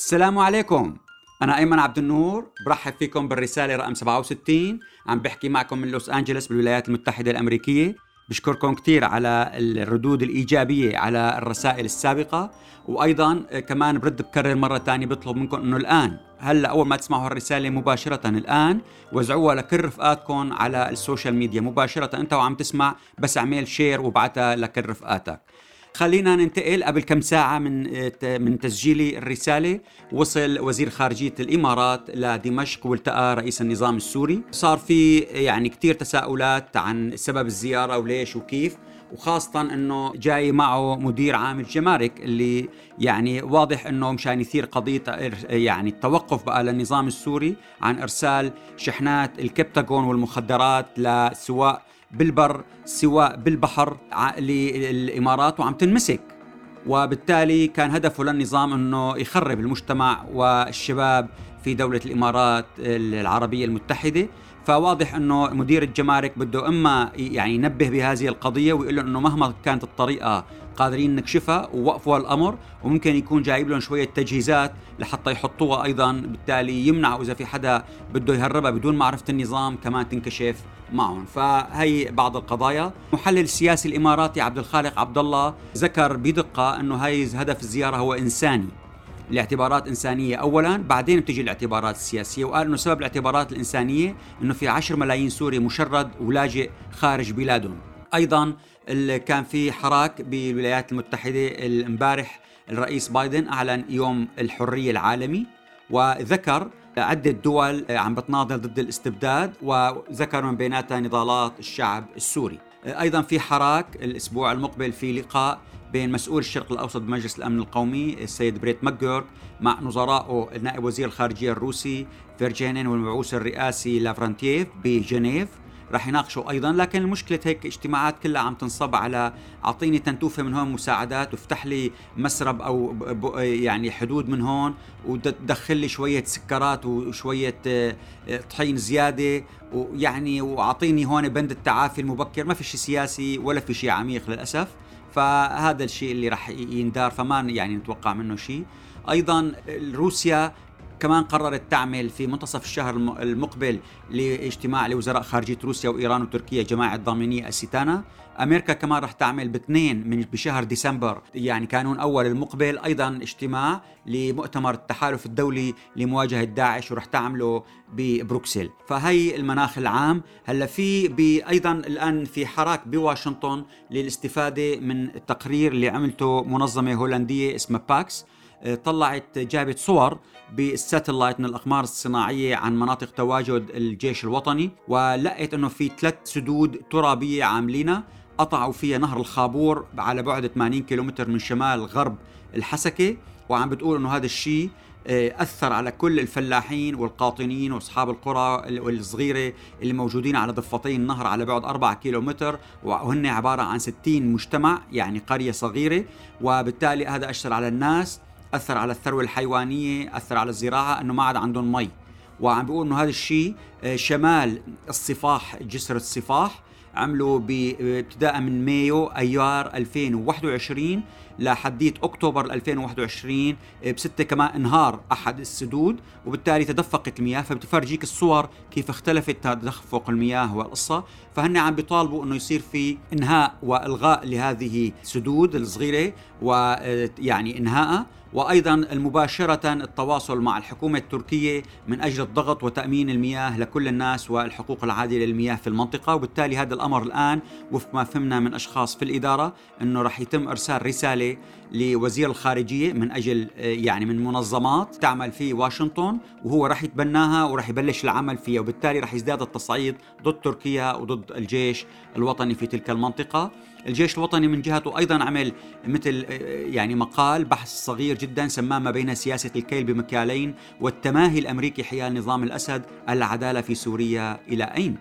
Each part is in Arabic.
السلام عليكم. أنا أيمن عبد النور برحب فيكم بالرسالة رقم 67 عم بحكي معكم من لوس أنجلوس بالولايات المتحدة الأمريكية. بشكركم كثير على الردود الإيجابية على الرسائل السابقة. وأيضا كمان برد بكرر مرة تانية بطلب منكم أنه الآن هلأ أول ما تسمعوا هالرسالة مباشرة الآن وزعوها لكل رفقاتكم على ال social media. مباشرة أنت وعم تسمع بس اعمل share وابعتها لكل رفقاتك خلينا ننتقل قبل كم ساعة من من تسجيل الرسالة. وصل وزير خارجية الإمارات لدمشق والتقى رئيس النظام السوري. صار في يعني كتير تساؤلات عن سبب الزيارة وليش وكيف. وخاصة إنه جاي معه مدير عام الجمارك اللي يعني واضح إنه مشان يثير قضية يعني التوقف بقى للنظام السوري عن إرسال شحنات الكبتاغون والمخدرات لسواء بالبر سواء بالبحر للإمارات وعم تنمسك. وبالتالي كان هدفه للنظام إنه يخرب المجتمع والشباب في دولة الإمارات العربية المتحدة. فواضح إنه مدير الجمارك بده إما يعني ينبه بهذه القضية ويقول لهم إنه مهما كانت الطريقة قادرين نكشفها ووقفوا الأمر وممكن يكون جايب لهم شوية تجهيزات لحتى يحطوها أيضا. بالتالي يمنعوا إذا في حدا بده يهربها بدون معرفة النظام كمان تنكشف معهم. فهي بعض القضايا. محلل السياسي الإماراتي عبد الخالق عبد الله ذكر بدقة إنه هاي هدف الزيارة هو إنساني. لاعتبارات إنسانية أولا بعدين بتجي الاعتبارات السياسية. وقال أنه سبب الاعتبارات الإنسانية أنه في عشر ملايين سوري مشرد ولاجئ خارج بلادهم. أيضا كان في حراك بالولايات المتحدة امبارح الرئيس بايدن أعلن يوم الحرية العالمي وذكر عدة دول عم بتناضل ضد الاستبداد وذكر من بيناتها نضالات الشعب السوري. أيضا في حراك الأسبوع المقبل في لقاء بين مسؤول الشرق الأوسط بمجلس الأمن القومي السيد بريت ماجورك مع نظرائه نائب وزير الخارجية الروسي فيرشينين والمبعوث الرئاسي لافرنتييف بجنيف. رح يناقشوا أيضا لكن المشكلة هيك اجتماعات كلها عم تنصب على أعطيني نتوفة من هون مساعدات وافتح لي مسرب أو يعني حدود من هون ودخل لي شوية سكرات وشوية آه، طحين زيادة ويعني وأعطيني هون بند التعافي المبكر. ما في شيء سياسي ولا في شيء عميق للأسف. فهذا الشيء اللي راح يندار فما يعني نتوقع منه شيء. أيضا روسيا كمان قررت تعمل في منتصف الشهر المقبل لاجتماع لوزراء خارجية روسيا وإيران وتركيا جماعة ضامنيه السيتانا أمريكا كمان رح تعمل باثنين من بشهر ديسمبر يعني كانون أول المقبل أيضا اجتماع لمؤتمر التحالف الدولي لمواجهة داعش ورح تعمله ببروكسل. فهي المناخ العام. هلا في أيضا الآن في حراك بواشنطن للاستفادة من التقرير اللي عملته منظمة هولندية اسمها باكس. طلعت جابت صور بال satellite من الأقمار الصناعية عن مناطق تواجد الجيش الوطني ولقيت إنه في ثلاث سدود ترابية عاملينها قطعوا فيها نهر الخابور على بعد 80 كيلومتر من شمال غرب الحسكة وعم بتقول إنه هذا الشيء آه، أثر على كل الفلاحين والقاطنين وأصحاب القرى الصغيره اللي موجودين على ضفتي النهر على بعد 4 كيلومتر وهن عبارة عن 60 مجتمع يعني قرية صغيرة وبالتالي هذا أثر على الناس أثر على الثروة الحيوانية أثر على الزراعة إنه ما عاد عندهم مي. وعم بيقول إنه هذا الشيء آه، شمال الصفاح جسر الصفاح عملوا ابتداء من مايو أيار 2021 لحديت أكتوبر 2021 آه، بستة كمان أنهار أحد السدود وبالتالي تدفقت المياه فبتفرجيك الصور كيف اختلفت تدفق المياه والقصة. فهن عم بيطالبوا إنه يصير في إنهاء وإلغاء لهذه السدود الصغيرة ويعني انهائها وأيضا مباشره التواصل مع الحكومة التركية من أجل الضغط وتأمين المياه لكل الناس والحقوق العادله للمياه في المنطقة. وبالتالي هذا الأمر الآن وفق ما فهمنا من أشخاص في الإدارة أنه راح يتم إرسال رسالة لوزير الخارجية من أجل يعني من منظمات تعمل في واشنطن وهو راح يتبناها وراح يبلش العمل فيها. وبالتالي راح يزداد التصعيد ضد تركيا وضد الجيش الوطني في تلك المنطقة. الجيش الوطني من جهته أيضا عمل مثل يعني مقال بحث صغير جدا سماه ما بين سياسة الكيل بمكيالين والتماهي الأمريكي حيال نظام الأسد العدالة في سوريا إلى أين؟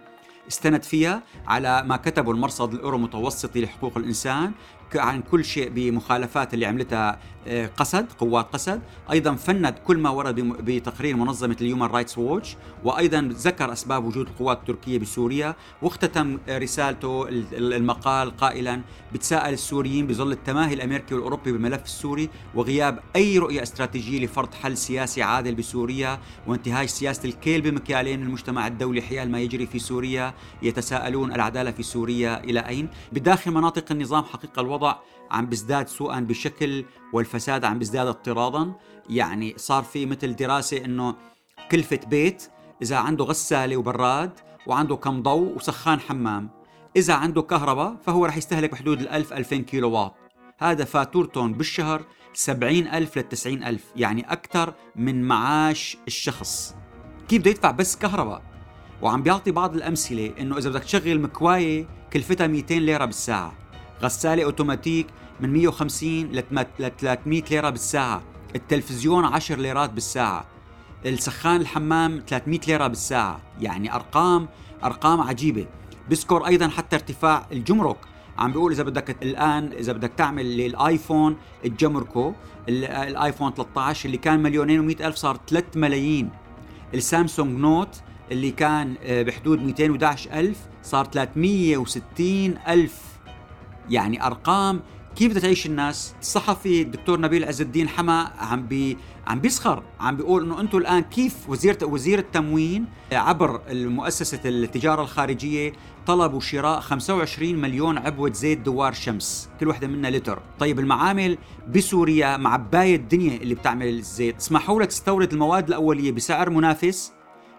استند فيها على ما كتبه المرصد الأورو متوسطي لحقوق الإنسان عن كل شيء بمخالفات اللي عملتها آه، قسد قوات قسد أيضا فند كل ما ورد بتقرير منظمة هيومن رايتس ووتش وأيضا ذكر أسباب وجود القوات التركية بسوريا. واختتم رسالته المقال قائلا بتساءل السوريين بظل التماهي الأمريكي والأوروبي بالملف السوري وغياب أي رؤية استراتيجية لفرض حل سياسي عادل بسوريا وانتهاج سياسة الكيل بمكيالين المجتمع الدولي حيال ما يجري في سوريا يتساءلون العدالة في سوريا إلى أين؟ بداخل مناطق النظام حقيقة الوضع عم بيزداد سوءا بشكل والفساد عم بيزداد اضطرادا يعني صار في مثل دراسة إنه كلفة بيت إذا عنده غسالة وبراد وعنده كم ضوء وسخان حمام إذا عنده كهرباء فهو رح يستهلك بحدود ال1000 2000 كيلو واط. هذا فاتورتهم بالشهر 70 ألف ل 90 ألف يعني أكثر من معاش الشخص. كيف بده يدفع بس كهرباء؟ وعم بيعطي بعض الأمثلة إنه إذا بدك تشغل مكواية كلفتها 200 ليرة بالساعة. غسالة أوتوماتيك من 150 ل 300 ليرة بالساعة. التلفزيون 10 ليرات بالساعة. السخان الحمام 300 ليرة بالساعة. يعني أرقام أرقام عجيبة. بذكر أيضا حتى ارتفاع الجمرك. عم بيقول إذا بدك الآن إذا بدك تعمل للآيفون تجمركه الآيفون 13 اللي كان مليونين و100 ألف صار 3 ملايين. السامسونج نوت اللي كان آه، بحدود 211 ألف صار 360 ألف يعني أرقام كيف بدها تعيش الناس؟ الصحفي الدكتور نبيل عز الدين حما عم بي عم بيسخر عم بيقول إنه أنتم الآن كيف وزير وزير التموين عبر مؤسسه التجارة الخارجية طلبوا شراء 25 مليون عبوة زيت دوار شمس كل وحدة منها لتر. طيب المعامل بسوريا معبايه الدنيا اللي بتعمل الزيت اسمحوا لك تستورد المواد الأولية بسعر منافس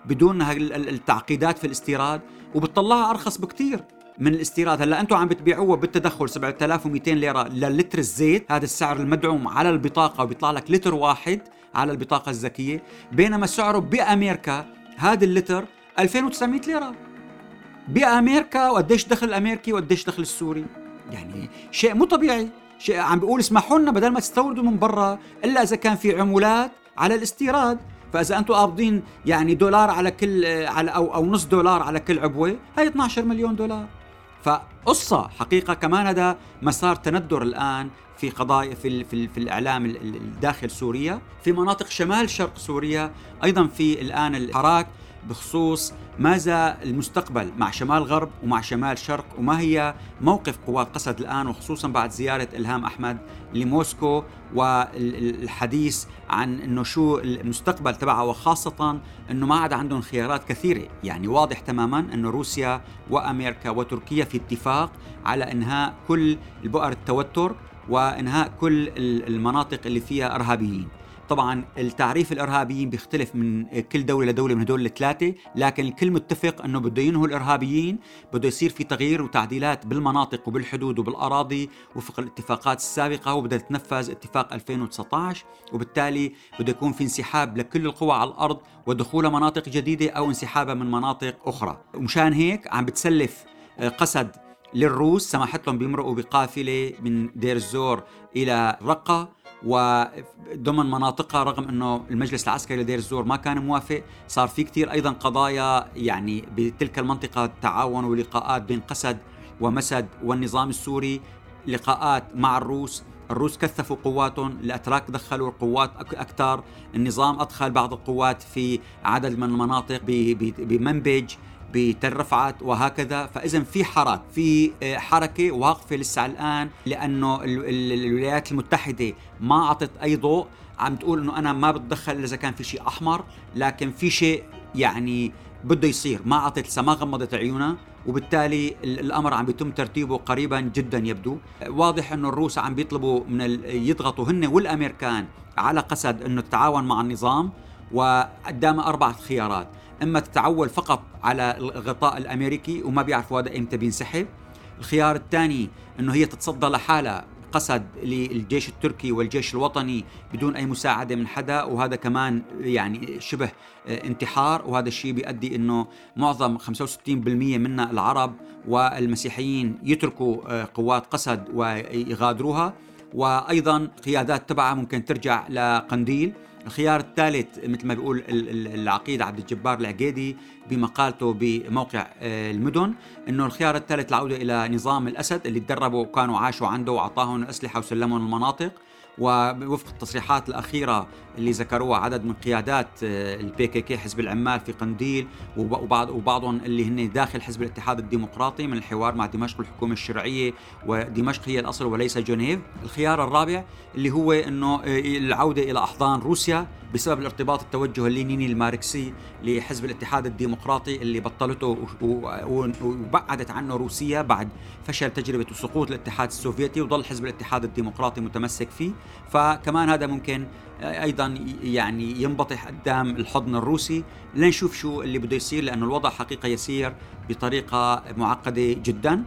بدون التعقيدات في الاستيراد وبتطلعها أرخص بكثير من الاستيراد. هلا أنتم عم بتبيعوها بالتدخل 7200 ليرة للتر الزيت. هذا السعر المدعوم على البطاقة وبيطلع لك لتر واحد على البطاقة الذكية. بينما سعره بامريكا هذا اللتر 2900 ليرة. بامريكا وقديش دخل الامريكي وقديش دخل السوري. يعني شيء مو طبيعي. شيء عم بيقول اسمحوا لنا بدل ما تستوردوا من برا إلا إذا كان في عمولات على الاستيراد. فإذا أنتم قابضين يعني دولار على كل على أو أو نص دولار على كل عبوة هي 12 مليون دولار. فقصة حقيقة كمان هذا مسار تندر الآن في قضايا في, في, في الإعلام الداخل سوريا. في مناطق شمال شرق سوريا أيضا في الآن الحراك. بخصوص ماذا المستقبل مع شمال غرب ومع شمال شرق وما هي موقف قوات قسد الآن وخصوصا بعد زيارة إلهام أحمد لموسكو والحديث عن أنه شو المستقبل تبعها وخاصة أنه ما عاد عندهم خيارات كثيرة. يعني واضح تماما أنه روسيا وأمريكا وتركيا في اتفاق على إنهاء كل البؤر التوتر وإنهاء كل المناطق اللي فيها إرهابيين. طبعا التعريف الإرهابيين بيختلف من كل دولة لدولة من هدول الثلاثة لكن الكل متفق إنه بده ينهوا الإرهابيين بده يصير في تغيير وتعديلات بالمناطق وبالحدود وبالأراضي وفق الاتفاقات السابقة وبدها تنفذ اتفاق 2019 وبالتالي بده يكون في انسحاب لكل القوى على الأرض ودخول مناطق جديدة أو انسحابها من مناطق أخرى. ومشان هيك عم بتسلف آه، قسد للروس سمحت لهم بيمرقوا بقافلة من دير الزور إلى رقة وضمن مناطقها رغم إنه المجلس العسكري لدير الزور ما كان موافق صار في كثير أيضا قضايا يعني بتلك المنطقة تعاون ولقاءات بين قسد ومسد والنظام السوري لقاءات مع الروس. الروس كثفوا قواتهم الأتراك دخلوا قوات أكثر. النظام أدخل بعض القوات في عدد من المناطق بمنبج. بتل رفعت وهكذا فاذا في حراك في آه، حركة واقفة لسه الآن لأنه الولايات المتحدة ما أعطت أي ضوء. عم تقول إنه أنا ما بتدخل إذا كان في شيء أحمر لكن في شيء يعني بده يصير. ما أعطت لسه ما غمضت عيونها وبالتالي الأمر عم بيتم ترتيبه قريبا جدا يبدو. واضح إنه الروس عم بيطلبوا من يضغطوا هن والأمريكان على قسد إنه تتعاون مع النظام. وقدامها أربعة خيارات. إما تتعول فقط على الغطاء الأمريكي وما بيعرفوا هذا إمتى بينسحب. الخيار الثاني إنه هي تتصدى لحالها قصد للجيش التركي والجيش الوطني بدون أي مساعدة من حدا وهذا كمان يعني شبه انتحار وهذا الشيء بيؤدي إنه معظم 65% منا العرب والمسيحيين يتركوا آه، قوات قسد ويغادروها. وأيضا قيادات تبعها ممكن ترجع لقنديل. الخيار الثالث مثل ما بيقول العقيد عبد الجبار العقيدي بمقالته بموقع آه، المدن إنه الخيار الثالث العوده إلى نظام الأسد اللي تدربوا وكانوا عاشوا عنده وأعطاهم أسلحة وسلمهم المناطق. ووفق التصريحات الأخيرة اللي ذكروها عدد من قيادات البي كي كي حزب العمال في قنديل وبعض وبعضهم اللي هن داخل حزب الاتحاد الديمقراطي من الحوار مع دمشق والحكومة الشرعية ودمشق هي الأصل وليس جنيف. الخيار الرابع اللي هو أنه آه، العودة إلى أحضان روسيا بسبب الارتباط التوجه اللينيني الماركسي لحزب الاتحاد الديمقراطي اللي بطلته وبعدت عنه روسيا بعد فشل تجربة سقوط الاتحاد السوفيتي وظل حزب الاتحاد الديمقراطي متمسك فيه. فكمان هذا ممكن أيضا يعني ينبطح قدام الحضن الروسي. لنشوف شو اللي بده يصير لأنه الوضع حقيقة يسير بطريقة معقدة جدا.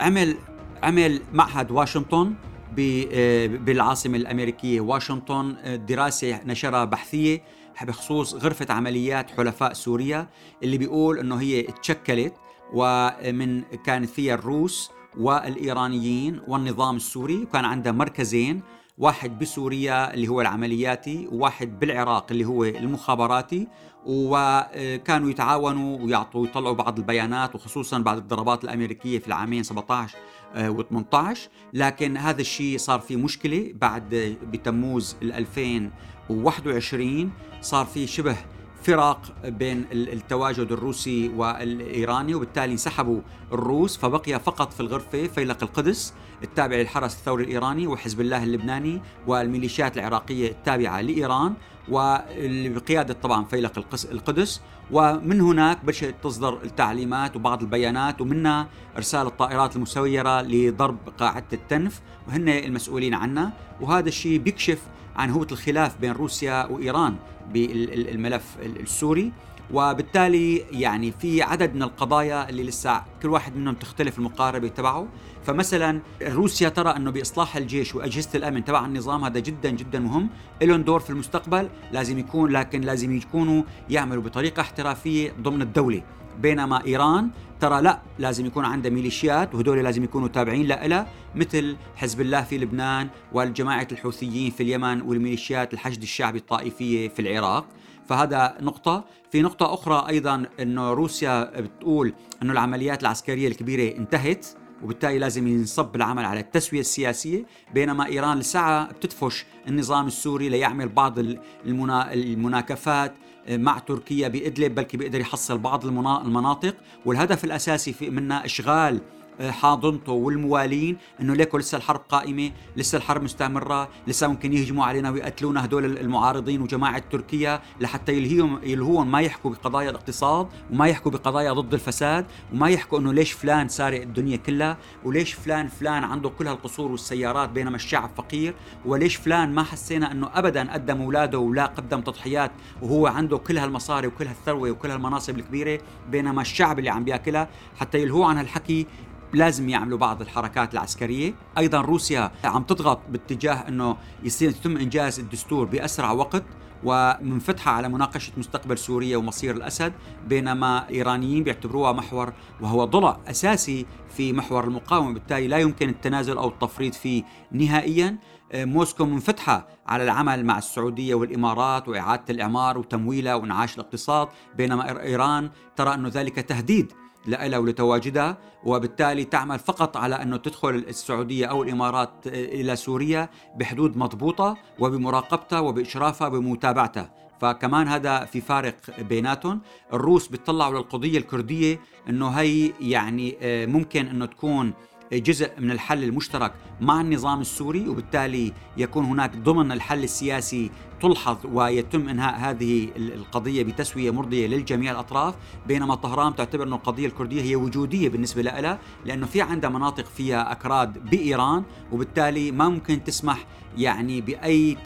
عمل عمل معهد واشنطن بالعاصمة الأمريكية واشنطن دراسة نشرها بحثية بخصوص غرفة عمليات حلفاء سوريا اللي بيقول أنه هي تشكلت ومن كانت فيها الروس والإيرانيين والنظام السوري وكان عندها مركزين واحد بسوريا اللي هو العملياتي وواحد بالعراق اللي هو المخابراتي وكانوا يتعاونوا ويعطوا يطلعوا بعض البيانات وخصوصا بعد الضربات الأمريكية في العامين 17 و18 لكن هذا الشيء صار في مشكلة بعد بتموز 2021 صار في شبه فراق بين التواجد الروسي والإيراني وبالتالي انسحبوا الروس فبقي فقط في الغرفة فيلق القدس التابع للحرس الثوري الإيراني وحزب الله اللبناني والميليشيات العراقية التابعة لإيران وبقياده طبعا فيلق القدس ومن هناك بلشت تصدر التعليمات وبعض البيانات ومنها إرسال الطائرات المسيرة لضرب قاعدة التنف وهن المسؤولين عنها. وهذا الشيء بيكشف عن هوة الخلاف بين روسيا وإيران بالملف السوري. وبالتالي يعني في عدد من القضايا اللي لسه كل واحد منهم تختلف المقاربة تبعه. فمثلا روسيا ترى أنه بإصلاح الجيش وأجهزة الأمن تبع النظام هذا جدا جدا مهم. لهم دور في المستقبل لازم يكون لكن لازم يكونوا يعملوا بطريقة احترافية ضمن الدولة. بينما إيران ترى لا لازم يكون عندها ميليشيات وهدول لازم يكونوا تابعين لها مثل حزب الله في لبنان والجماعة الحوثيين في اليمن والميليشيات الحشد الشعبي الطائفية في العراق. فهذا نقطة. في نقطة أخرى أيضا أنه روسيا بتقول أنه العمليات العسكرية الكبيرة انتهت وبالتالي لازم ينصب العمل على التسوية السياسية بينما إيران لساعة بتدفش النظام السوري ليعمل بعض المناكفات مع تركيا بإدلب بلكي بيقدر يحصل بعض المناطق. والهدف الأساسي منها إشغال حاضنته والموالين إنه ليكو لسه الحرب قائمة، لسه الحرب مستمرة، لسه ممكن يهجموا علينا ويقتلونا هدول المعارضين وجماعة تركيا لحتى يلهيهم يلهون ما يحكوا بقضايا الاقتصاد وما يحكوا بقضايا ضد الفساد وما يحكوا إنه ليش فلان سارق الدنيا كلها وليش فلان فلان عنده كل هالقصور والسيارات بينما الشعب فقير وليش فلان ما حسينا إنه ابدا قدم اولاده ولا قدم تضحيات وهو عنده كل هالمصاري وكل هالثروة وكل هالمناصب الكبيرة بينما الشعب اللي عم بياكلها حتى يلهوه عن هالحكي لازم يعملوا بعض الحركات العسكرية. أيضا روسيا عم تضغط باتجاه إنه يصير يتم إنجاز الدستور بأسرع وقت ومنفتحة على مناقشة مستقبل سوريا ومصير الأسد بينما إيرانيين بيعتبروها محور وهو ضلع أساسي في محور المقاومة بالتالي لا يمكن التنازل أو التفريط فيه نهائيا. موسكو منفتحة على العمل مع السعودية والإمارات وإعادة الإعمار وتمويلها وإنعاش الاقتصاد بينما إيران ترى أنه ذلك تهديد لها ولتواجدها وبالتالي تعمل فقط على أنه تدخل السعودية أو الإمارات إلى سوريا بحدود مضبوطة وبمراقبتها وبإشرافها وبمتابعتها. فكمان هذا في فارق بيناتهم. الروس بيطلعوا للقضية الكردية أنه هي يعني آه، ممكن أنه تكون جزء من الحل المشترك مع النظام السوري وبالتالي يكون هناك ضمن الحل السياسي تلحظ ويتم إنهاء هذه القضية بتسوية مرضية للجميع الأطراف بينما طهران تعتبر انه القضية الكردية هي وجودية بالنسبة لها لأنه في عندها مناطق فيها أكراد بإيران وبالتالي ما ممكن تسمح يعني بأي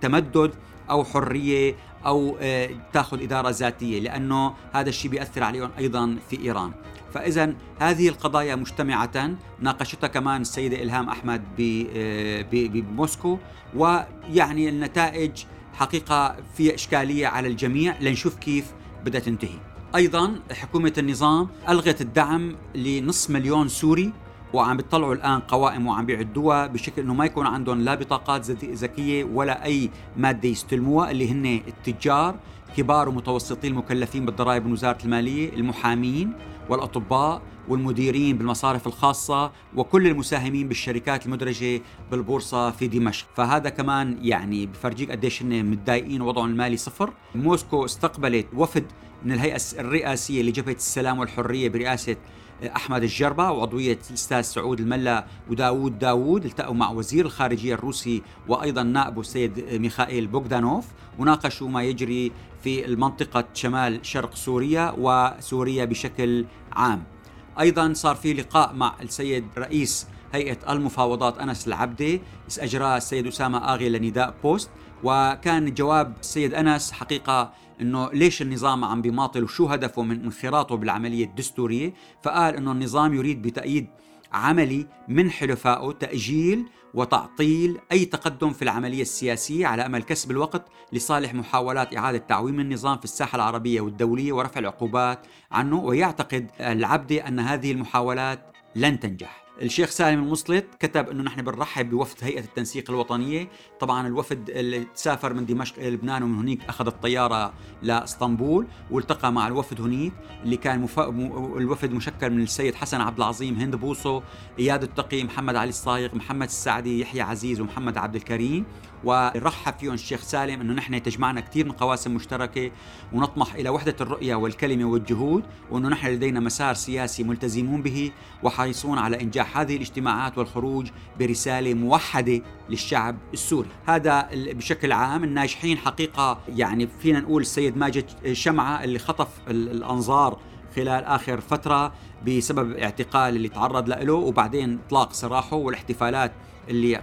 تمدد أو حرية أو آه، تاخذ إدارة ذاتية لأنه هذا الشيء بيأثر عليهم أيضا في إيران. فاذا هذه القضايا مجتمعه ناقشتها كمان السيدة إلهام أحمد آه، بموسكو. ويعني النتائج حقيقة في إشكالية على الجميع. لنشوف كيف بدها تنتهي. أيضا حكومة النظام ألغت الدعم لنصف مليون سوري وعم بيطلعوا الآن قوائم وعم بيعدوها بشكل إنه ما يكون عندهم لا بطاقات ذكية ولا أي مادة يستلموها اللي هن التجار كبار ومتوسطي المكلفين بالضرائب من وزارة المالية المحامين. والأطباء والمديرين بالمصارف الخاصة وكل المساهمين بالشركات المدرجة بالبورصة في دمشق. فهذا كمان يعني بفرجيك قديش هن متضايقين وضعهم المالي صفر. موسكو استقبلت وفد من الهيئة الرئاسية لجبهة السلام والحرية برئاسة أحمد الجربة وعضوية الأستاذ سعود الملا وداوود داوود التقوا مع وزير الخارجية الروسي وأيضا نائبه السيد ميخائيل بوغدانوف وناقشوا ما يجري في المنطقة شمال شرق سوريا وسوريا بشكل عام. أيضا صار في لقاء مع السيد رئيس هيئة المفاوضات أنس العبدي اجراه السيد أسامة آغي لنداء بوست وكان جواب السيد أنس حقيقة إنه ليش النظام عم بيماطل وشو هدفه من انخراطه بالعملية الدستورية؟ فقال إنه النظام يريد بتأييد عملي من حلفائه تأجيل وتعطيل أي تقدم في العملية السياسية على أمل كسب الوقت لصالح محاولات إعادة تعويم النظام في الساحة العربية والدولية ورفع العقوبات عنه. ويعتقد العبدي أن هذه المحاولات لن تنجح. الشيخ سالم المسلط كتب إنه نحن بنرحب بوفد هيئة التنسيق الوطنية، طبعا الوفد اللي سافر من دمشق إلى لبنان ومن هناك أخذ الطيارة لإسطنبول والتقى مع الوفد هناك اللي كان مف... الوفد مشكل من السيد حسن عبد العظيم، هند بوصو، إياد التقي، محمد علي الصايغ، محمد السعدي، يحيى عزيز ومحمد عبد الكريم، ورحب فيهم الشيخ سالم إنه نحن تجمعنا كثير من قواسم مشتركة ونطمح إلى وحدة الرؤية والكلمة والجهود وإنه نحن لدينا مسار سياسي ملتزمون به وحريصون على إنجاح هذه الاجتماعات والخروج برسالة موحدة للشعب السوري، هذا بشكل عام الناجحين حقيقة يعني فينا نقول السيد ماجد شمعة اللي خطف الأنظار خلال آخر فترة بسبب اعتقال اللي تعرض له وبعدين إطلاق سراحه والاحتفالات اللي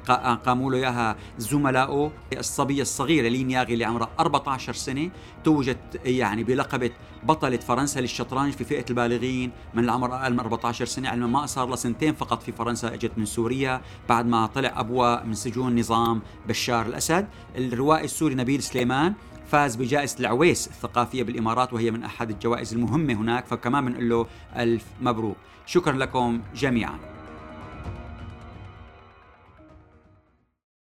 قاموا له إياها زملائه الصبية الصغيرة لين ياغي اللي عمرها 14 سنة توجت يعني بلقبة بطلة فرنسا للشطرنج في فئة البالغين. من العمر أقل من 14 سنة علما ما صار لها سنتين فقط في فرنسا إجت من سوريا. بعد ما طلع أبوها من سجون نظام بشار الأسد الروائي السوري نبيل سليمان فاز بجائزة العويس الثقافية بالإمارات وهي من أحد الجوائز المهمة هناك فكمان بنقول له ألف مبروك. شكرا لكم جميعا.